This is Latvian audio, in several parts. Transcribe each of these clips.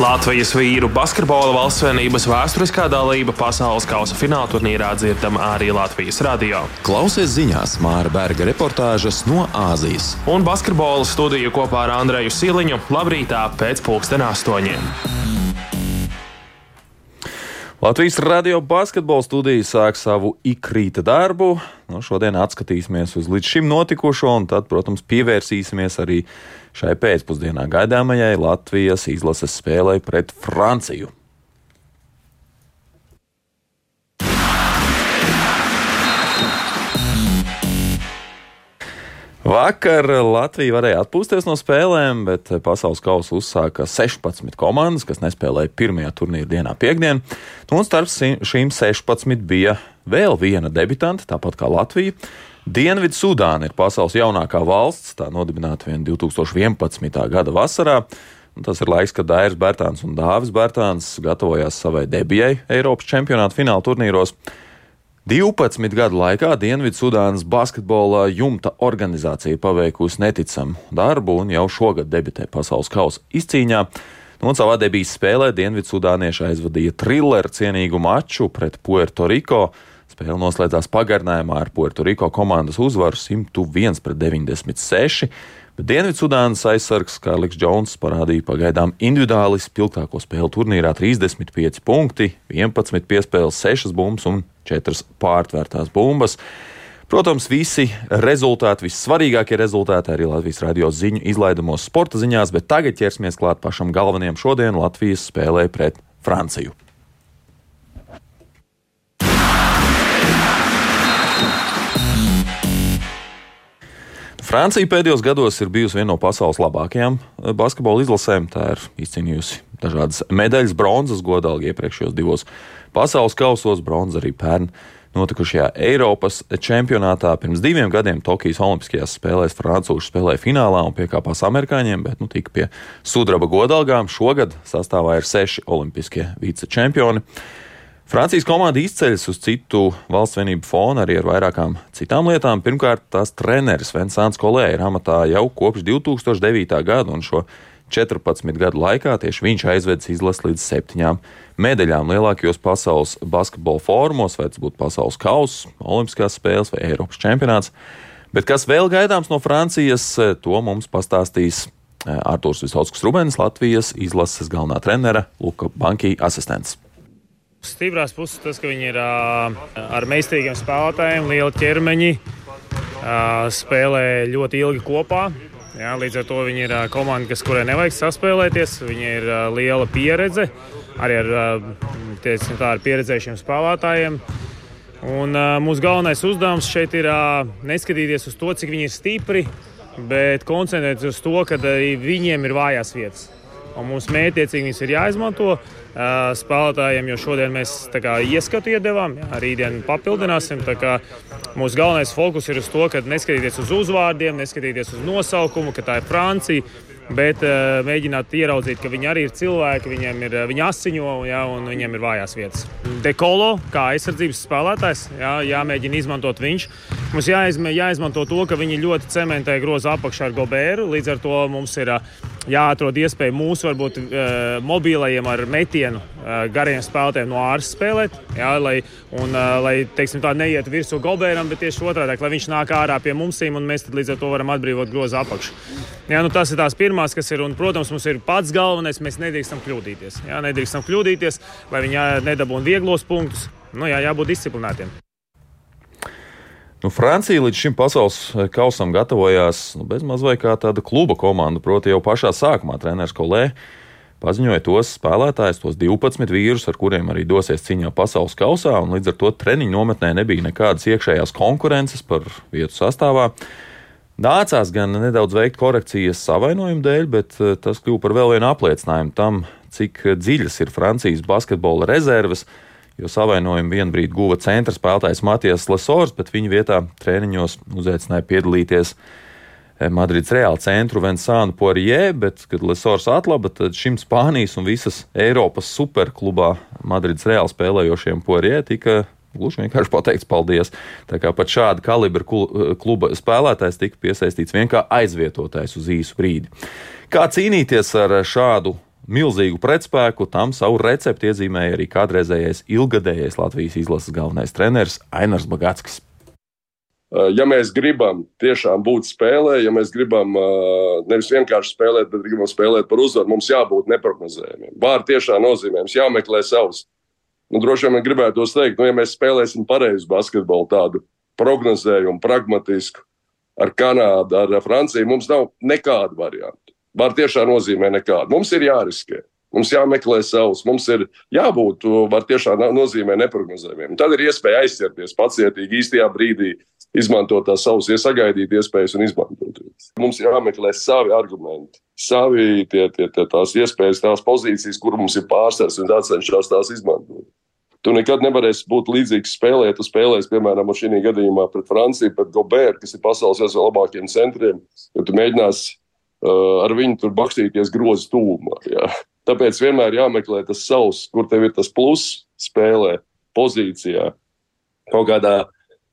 Latvijas vīru basketbola valstsvienības vēsturiskā dalība pasaules kausa fināla turnīrā dzirdama arī Latvijas radio. Klausies ziņās Māra Berga reportāžas no Āzijas. Un basketbola studiju kopā ar Andreju Siliņu labrītā pēc pulksten astoņiem. Latvijas radio basketbola studija sāk savu ikrīta darbu. Nu, šodien atskatīsimies uz līdz šim notikušo, un tad, protams, pievērsīsimies arī šai pēcpusdienā gaidāmajai Latvijas izlases spēlei pret Franciju. Vakar Latvija varēja atpūsties no spēlēm, bet pasaules kausa uzsāka 16 komandas, kas nespēlēja pirmajā turnīra dienā, piekdienā. Un starp šīm 16 bija vēl viena debitante, tāpat kā Latvija. Dienvidu Sudāna ir pasaules jaunākā valsts, tā nodibināta vien 2011. gada vasarā. Un tas ir laiks, kad Dairis Bērtāns un Dāvis Bērtāns gatavojās savai debijai Eiropas čempionāta fināla turnīros. 12 gadu laikā Dienvidzudānas basketbola jumta organizācija paveikusi neticamu darbu un jau šogad debitē pasaules kausa izcīņā. Un savā debijas spēlē Dienvidzudānieši aizvadīja trilleru cienīgu maču pret Puerto Rico. Spēle noslēdzās pagarinājumā ar Puerto Rico komandas uzvaru 101 pret 96. Bet Dienvidzudānas aizsargs Kārlis Džons parādīja pagaidām individuāli spilgtāko spēli turnīrā - 35 punkti, 11 piespēles, 6 bumbas un 4 pārtvērtās bumbas. Protams, visi rezultāti, vissvarīgākie rezultāti arī Latvijas radio ziņu izlaidamos sporta ziņās, bet tagad ķersimies klāt pašam galvenajam šodien Latvijas spēlē pret Franciju. Francija pēdējos gados ir bijusi viena no pasaules labākajām eh, basketbola izlasēm. Tā ir izcīnījusi dažādas medaļas, bronzas godalgi iepriekšējos divos pasaules kausos, bronzas arī pērn notikušajā Eiropas čempionātā. Pirms diviem gadiem Tokijas Olimpiskajās spēlēs Francūži spēlēja finālā un piekāpās amerikāņiem, bet nu, tika pie sudraba godalgām. Šogad sastāvā ir seši olimpiskie vicečempioni. Francijas komanda izceļas uz citu valsts vienību fonu arī ar vairākām citām lietām. Pirmkārt, tās treneris Vinsants Kolē ir amatā jau kopš 2009. gada, un šo 14 gadu laikā tieši viņš aizvedis izlasi līdz septiņām medaļām lielākajos pasaules basketbola fórumos, vai tas būtu pasaules kausa, olimpiskās spēles vai Eiropas čempionāts. Bet kas vēl gaidāms no Francijas, to mums pastāstīs eh, Artūrs Visautskas Rubens, Latvijas izlases galvenā trenera Luka Banki asistents. Stiprās puses tas, ka viņi ir ar meistarīgiem spēlētājiem, liela ķermeņi, spēlē ļoti ilgi kopā. Jā, līdz ar to viņi ir komanda, kas, kurai nevajag saspēlēties. Viņai ir liela pieredze arī ar, teicam, tā, ar pieredzējušiem spēlētājiem. Un, mūsu galvenais uzdevums šeit ir neskatīties uz to, cik viņi ir stipri, bet koncentrēties uz to, ka arī viņiem ir vājās vietas. Un mums mētiecīgi viņas ir jāizmanto spēlētājiem, jo šodien mēs kā, ieskatu iedavām, jā, rītdien papildināsim. Mūsu galvenais fokus ir uz to, ka neskatīties uz uzvārdiem, neskatīties uz nosaukumu, ka tā ir Francija bet uh, mēģināt ieraudzīt, ka viņi arī ir cilvēki, viņiem ir viņi asiņo ja, un viņiem ir vājās vietas. Dekolo, kā aizsardzības spēlētājs, jā, jāmēģina izmantot viņš. Mums jāizmē, jāizmanto to, ka viņi ļoti cementē groza apakšā ar Gobēru. Līdz ar to mums ir uh, jāatrod iespēja mūsu varbūt uh, mobilajiem ar metienu uh, gariem spēlētājiem no ārsta spēlēt, jā, lai, un, uh, lai teiksim, tā neietu virsū Gobēram, bet tieši otrādi, lai viņš nāk ārā pie mums un mēs līdz ar to varam atbrīvot groza apakšu. Jā, nu, tas ir tās pirmās, kas ir, un, protams, mums ir pats galvenais, mēs nedrīkstam kļūdīties. Jā, nedrīkstam kļūdīties, lai viņi nedabūtu vieglos punktus. Nu, jā, jābūt disciplinētiem. Nu, Francija līdz šim pasaules kausam gatavojās nu, bezmaz vai kā tāda kluba komanda. Proti, jau pašā sākumā treneris Kolē paziņoja tos spēlētājus, tos 12 vīrus, ar kuriem arī dosies cīņā pasaules kausā. Līdz ar to treniņu nometnē nebija nekādas iekšējās konkurences par vietu sastāvā. Nācās gan nedaudz veikt korekcijas savainojumu dēļ, bet eh, tas kļuva par vēl vienu apliecinājumu tam, cik dziļas ir Francijas basketbola rezerves jo savainojumu vienbrīd guva centra spēlētājs Matijas Lasors, bet viņa vietā treniņos uzaicināja piedalīties eh, Madrids Reāla centru Vensānu Poirier, bet, kad Lasors atlaba, tad šim Spānijas un visas Eiropas superklubā Madrids Reāla spēlējošiem Poirier tika Gluži vienkārši pateikts paldies. Tā kā pat šāda kalibra kluba spēlētājs tika piesaistīts vienkārši aizvietotājs uz īsu brīdi. Kā cīnīties ar šādu milzīgu pretspēku. Tam savu recepti iezīmēja arī kādreizējais ilgadējais Latvijas izlases galvenais treneris Ainars Bagatskis. Ja mēs gribam tiešām būt spēlē, ja mēs gribam nevis vienkārši spēlēt, bet gribam spēlēt par uzvaru, mums jābūt neparedzējumiem. Vārdi tiešām nozīmē, mums jāmeklē savs. Nu, droši vien gribētu teikt, nu, ja mēs spēlēsim pareizu basketbolu, tādu prognozējumu, pragmatisku, ar Kanādu, ar Franciju, mums nav nekāda varianta. Var tiešām nozīmē nekādu. Mums ir jāriskē. Mums jāmeklē savs, mums ir jābūt, var tiešām nozīmē neprognozējumiem. Tad ir iespēja aizķerties pacietīgi īstajā brīdī, izmantot tās savas, iesagaidīt iespējas un izmantot. Mums ir jāmeklē savi argumenti, savi tie, tie, tie, tās iespējas, tās pozīcijas, kur mums ir pārsvars un jācenšas tās izmantot. Tu nekad nevarēsi būt līdzīgs spēlē, ja tu spēlēsi, piemēram, šī gadījumā pret Franciju, pret Goberu, kas ir pasaules viens no labākajiem centriem. Ja tu mēģināsi ar viņu tur bakstīties grozu tūmā. Ja. Tāpēc vienmēr jāmeklē tas savs, kur tev ir tas pluss spēlē, pozīcijā, kaut kādā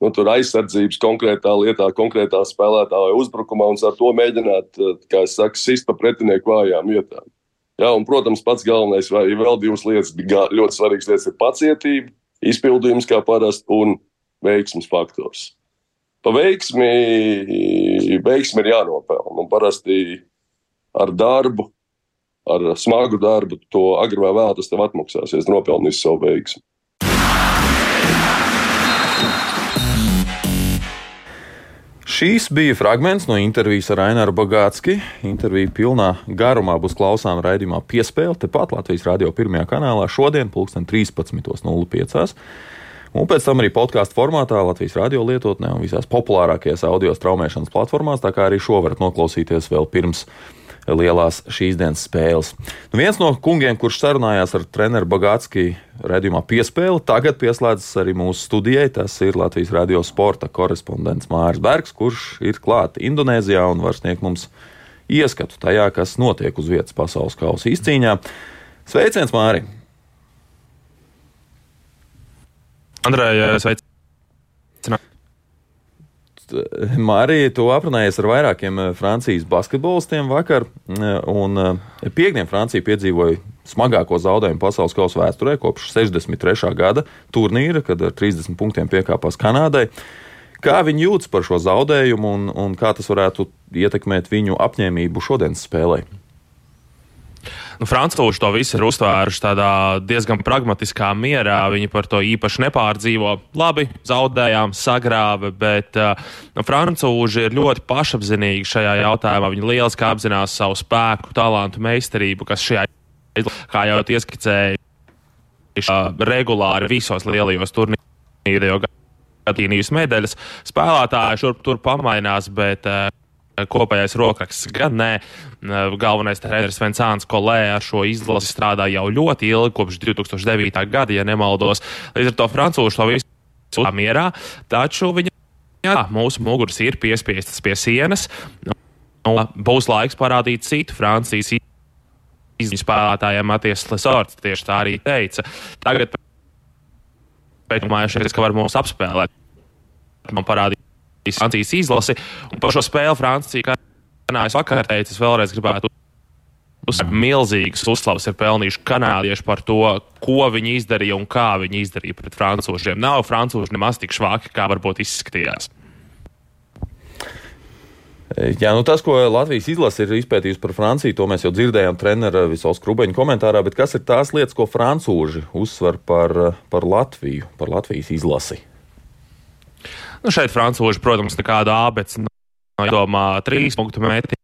nu, aizsardzības konkrētā lietā, konkrētā spēlētāja uzbrukumā un ar to mēģināt, uh, kā es saku, sist pa pretinieku vājām vietām. Jā, un, protams, pats galvenais, vai vēl divas lietas, ļoti svarīgas lietas, ir pacietība, izpildījums kā parasti un veiksmes faktors. Pa veiksmi, veiksmi ir jānopelna. Un parasti ar darbu, ar smagu darbu, to agrāk vai vēlāk tas tev atmaksāsies, nopelnīs savu veiksmu. Šīs bija fragments no intervijas ar Aināru Bagātski. Intervija pilnā garumā būs klausām raidījumā piespēle tepat Latvijas radio pirmajā kanālā šodien, 13.05. Un pēc tam arī podkāstu formātā Latvijas radio lietotnē un visās populārākajās audio straumēšanas platformās, tā kā arī šo varat noklausīties vēl pirms lielās šīs dienas spēles. Nu, viens no kungiem, kurš sarunājās ar treneru Bagātski redzējumā piespēli, tagad pieslēdzas arī mūsu studijai. Tas ir Latvijas radio sporta korespondents Māris Bergs, kurš ir klāts Indonēzijā un var sniegt mums ieskatu tajā, kas notiek uz vietas pasaules kausa izcīņā. Sveiciens, Māri! Andrejā, sveic! Marija, tu aprunājies ar vairākiem eh, Francijas basketbolistiem vakar, eh, un eh, piekdien Francija piedzīvoja smagāko zaudējumu pasaules kausa vēsturē kopš 63. gada turnīra, kad ar 30 punktiem piekāpās Kanādai. Kā viņi jūtas par šo zaudējumu un, un kā tas varētu ietekmēt viņu apņēmību šodienas spēlē? Nu, Francūži to visu ir uztvēruši tādā diezgan pragmatiskā mierā. Viņi par to īpaši nepārdzīvo. Labi, zaudējām, sagrāva, bet uh, nu, Francūži ir ļoti pašapzinīgi šajā jautājumā. Viņi lieliski apzinās savu spēku, talantu, meistarību, kas šajā, kā jau ieskicēja, uh, regulāri visos lielajos turnīros. Gadījumos medaļas spēlētāji šurp tur pamainās, bet uh, kopējais rokraksts. Gan nē, galvenais treneris Vincāns Kolē ar šo izlasi strādā jau ļoti ilgi, kopš 2009. gada, ja nemaldos. Līdz ar to francūši to visu mierā, taču viņi, jā, mūsu muguras ir piespiestas pie sienas. Nu, būs laiks parādīt citu Francijas izlasi spēlētājiem, Matijas Lesorts tieši tā arī teica. Tagad pēc ka var mūs apspēlēt. Man parādīt Francijas izlasi. Un par šo spēli Francija, es vakar teicu, es vēlreiz gribētu uzsvērt, milzīgas uzslavas ir pelnījuši kanādieši par to, ko viņi izdarīja un kā viņi izdarīja pret francūžiem. Nav francūži nemaz tik švaki, kā varbūt izskatījās. Jā, nu tas, ko Latvijas izlase ir izpētījusi par Franciju, to mēs jau dzirdējām treneru Visos Krubeņa komentārā, bet kas ir tās lietas, ko francūži uzsver par, par Latviju, par Latvijas izlasi? Nu, šeit francūži, protams, nekādu ābeci nedomā trīs punktu mētītāji.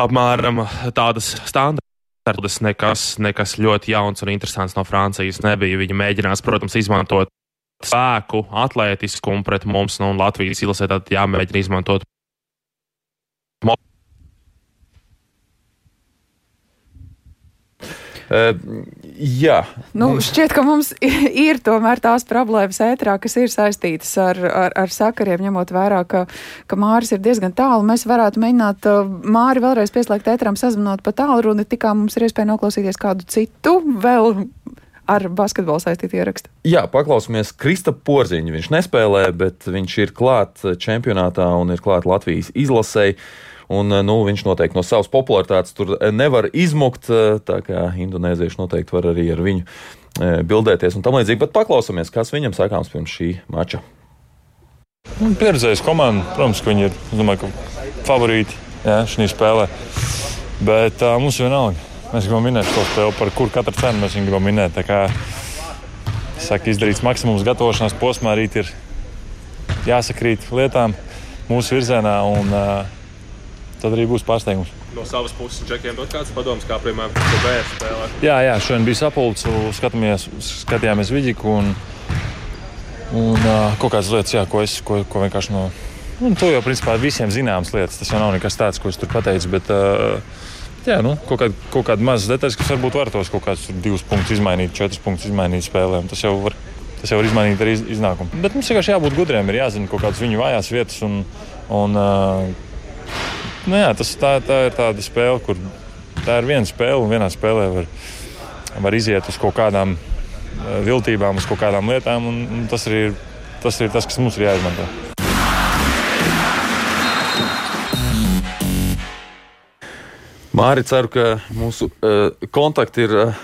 Apmēram tādas standartas nekas, nekas ļoti jauns un interesants no Francijas nebija. Viņi mēģinās, protams, izmantot spēku, atlētiskumu pret mums, nu, un Latvijas ilusē tad jāmēģina izmantot jā. Nu, šķiet, ka mums ir tomēr tās problēmas ētrā, kas ir saistītas ar, ar, ar sakariem, ņemot vērā, ka, ka Māris ir diezgan tālu. Mēs varētu mēģināt uh, Māri vēlreiz pieslēgt ētrām, sazvanot pa tālruni, tikā mums ir iespēja noklausīties kādu citu vēl ar basketbolu saistītu ierakstu. Jā, paklausīsimies Krista Porziņu. Viņš nespēlē, bet viņš ir klāt čempionātā un ir klāt Latvijas izlasēji. Un, nu, viņš noteikti no savas popularitātes tur nevar izmukt. Tā kā indonēzieši noteikti var arī ar viņu bildēties un tam līdzīgi. Bet paklausāmies, kas viņam sakāms pirms šī mača. Nu, pieredzējis komanda, protams, ka viņi ir domāju, favorīti jā, šajā spēlē. Bet uh, mums vienalga. Mēs gribam minēt šo spēli, par kuru katru cenu mēs gribam minēt. Tā kā saka, izdarīts maksimums gatavošanās posmā, rīt ir jāsakrīt lietām mūsu virzienā, un uh, tad arī būs pārsteigums. No savas puses, Džekiem, dot kāds padoms, kā piemēram, BS spēlē. Jā, jā, šodien bija sapulcs, skatījāmies, skatījāmies Viģiku un, un uh, kaut kādas lietas, jā, ko es ko, ko vienkārši no. Un to jau principā visiem zināmas lietas. Tas jau nav nekas tāds, ko es tur pateicu. Bet, uh, Jā, nu, kaut, kād, kaut kāda maza detaļa, kas varbūt var tos kaut kādus divus punktus izmainīt, četrus punktus izmainīt spēlēm. Tas jau var, tas jau var izmainīt arī iznākumu. Bet mums vienkārši jābūt gudriem, ir jāzina kaut kādas viņu vājās vietas. Un, un, uh, nu, jā, tas, tā, tā ir tāda spēle, kur tā ir viena spēle, un vienā spēlē var, var iziet uz kaut kādām viltībām, uz kaut kādām lietām. Un, un tas, ir, tas ir tas, kas mums ir jāizmanto. Māri, ceru, ka mūsu uh, kontakti ir uh,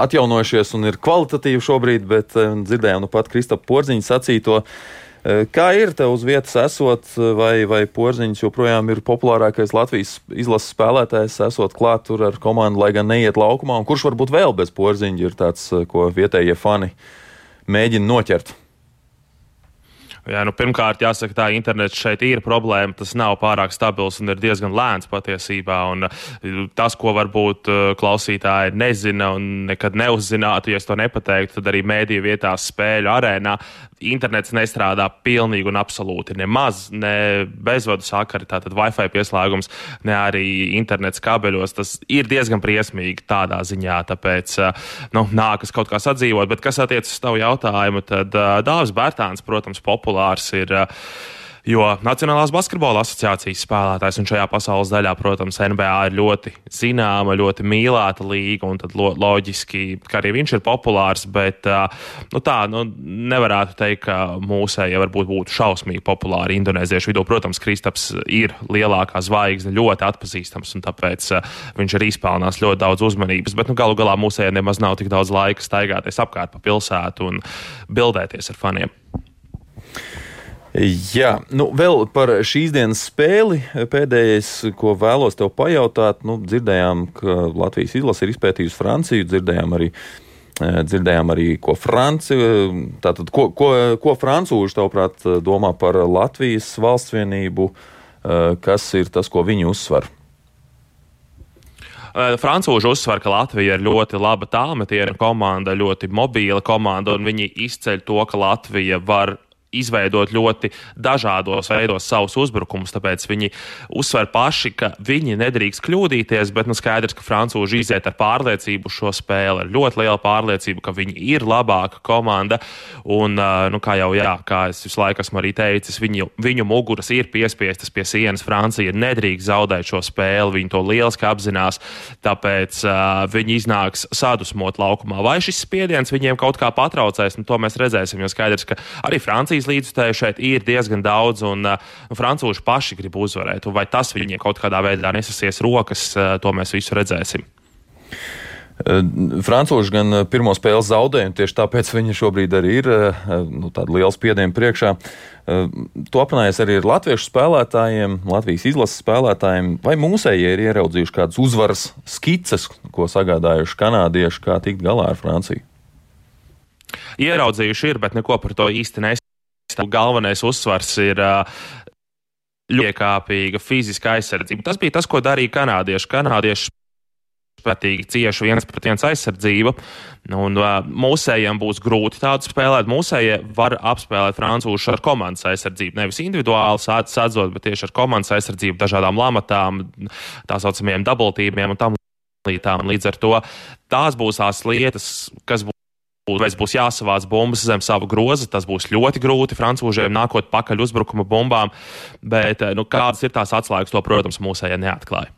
atjaunojušies un ir kvalitatīvi šobrīd, bet uh, dzirdējām nu pat Kristapa Porziņa sacīto. Uh, kā ir te uz vietas esot, vai, vai Porziņš joprojām ir populārākais Latvijas izlases spēlētājs, esot klāt tur ar komandu, lai gan neiet laukumā, un kurš varbūt vēl bez Porziņa ir tāds, ko vietējie fani mēģina noķert? Jā, nu, pirmkārt, jāsaka, tā internets šeit ir problēma. Tas nav pārāk stabils un ir diezgan lēns patiesībā. Un uh, tas, ko varbūt uh, klausītāji nezina un nekad neuzzinātu, ja es to nepateiktu, tad arī mēdīju vietās spēļu arēnā internets nestrādā pilnīgi un absolūti nemaz, ne bezvadu sakari, tātad Wi-Fi pieslēgums, ne arī internets kabeļos. Tas ir diezgan briesmīgi tādā ziņā, tāpēc uh, nu, nākas kaut kā sadzīvot. Bet kas attiecas uz tavu jautājumu, tad Dāvis Bērtāns, protams, populārs populārs ir. Jo Nacionālās basketbola asociācijas spēlētājs un šajā pasaules daļā, protams, NBA ir ļoti zināma, ļoti mīlēta līga, un tad lo, loģiski, ka arī viņš ir populārs, bet nu, tā nu, nevarētu teikt, ka mūsēji varbūt būtu šausmīgi populāri indonēziešu vidū. Protams, Kristaps ir lielākā zvaigzne, ļoti atpazīstams, un tāpēc viņš arī izpelnās ļoti daudz uzmanības, bet nu, galu galā mūsēji nemaz nav tik daudz laika staigāties apkārt pa pilsētu un bildēties ar faniem. Jā, nu vēl par šīs dienas spēli. Pēdējais, ko vēlos tev pajautāt, nu, dzirdējām, ka Latvijas izlase ir izpētījusi Franciju, dzirdējām arī, eh, dzirdējām arī ko Francija. Tātad, ko, ko, ko francūži, tavuprāt, domā par Latvijas valsts vienību, eh, kas ir tas, ko viņi uzsver? Francūži uzsver, ka Latvija ir ļoti laba tālmetiera komanda, ļoti mobila komanda, un viņi izceļ to, ka Latvija var izveidot ļoti dažādos veidos savus uzbrukumus. Tāpēc viņi uzsver paši, ka viņi nedrīkst kļūdīties, bet nu, skaidrs, ka francūži iziet ar pārliecību šo spēli, ar ļoti lielu pārliecību, ka viņi ir labāka komanda. Un, nu, kā jau jā, kā es visu laiku esmu arī teicis, viņu, viņu muguras ir piespiestas pie sienas. Francija nedrīkst zaudēt šo spēli, viņi to lieliski apzinās. Tāpēc uh, viņi iznāks sadusmot laukumā. Vai šis spiediens viņiem kaut kā patraucēs, nu, to mēs redzēsim. Jo skaidrs, ka arī Francija Francijas līdzstēju šeit ir diezgan daudz, un uh, francūži paši grib uzvarēt. Vai tas viņiem kaut kādā veidā nesasies rokas, uh, to mēs visu redzēsim. Uh, Francūži gan uh, pirmo spēli zaudēja, un tieši tāpēc viņi šobrīd arī ir uh, nu, tāda liela spiediena priekšā. To apmainījās arī ar latviešu spēlētājiem, Latvijas izlases spēlētājiem. Vai mūsējie ir ieraudzījuši kādas uzvaras skices, ko sagādājuši kanādieši, kā tikt galā ar Franciju? Ieraudzījuši ir, bet neko par to īsti nes galvenais uzsvars ir ļoti kāpīga fiziska aizsardzība. Tas bija tas, ko darīja kanādieši. Kanādieši spētīgi cieši viens pret viens aizsardzību. Un, uh, mūsējiem būs grūti tādu spēlēt. Mūsējie var apspēlēt francūšu ar komandas aizsardzību. Nevis individuāli sādzot, bet tieši ar komandas aizsardzību, dažādām lamatām, tā saucamajiem dubultībiem un tam līdzām. Līdz ar to tās būs tās lietas, kas būs Vai būs jāsavāc bumbas zem sava groza, tas būs ļoti grūti francūžiem nākot pakaļ uzbrukuma bumbām, bet eh, nu, kādas ir tās atslēgas, to, protams, mūsējie neatklāja.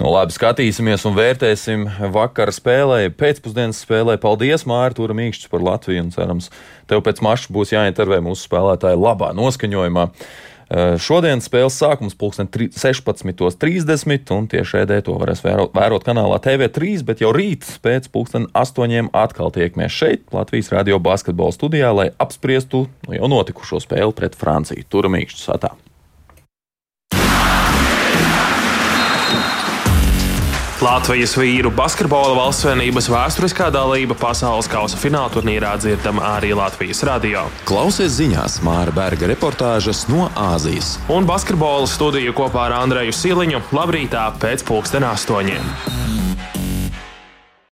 Nu, labi, skatīsimies un vērtēsim vakara spēlē, pēcpusdienas spēlē. Paldies, Mārta, Tūra Mīkšķis par Latviju un cerams, tev pēc mača būs jāintervē mūsu spēlētāji labā noskaņojumā. Šodien spēles sākums pulksten 16.30, un tieši ēdē to varēs vērot, vērot kanālā TV3, bet jau rīt pēc pulksten 8. atkal tiekamies šeit, Latvijas radio basketbola studijā, lai apspriestu nu, jau notikušo spēli pret Franciju. Turamīkšķu satā. Latvijas vīru basketbola valstsvienības vēsturiskā dalība pasaules kausa fināla turnīrā dzirdama arī Latvijas radio. Klausies ziņās Māra Berga reportāžas no Āzijas. Un basketbola studiju kopā ar Andreju Siliņu labrītā pēc pulksten astoņiem.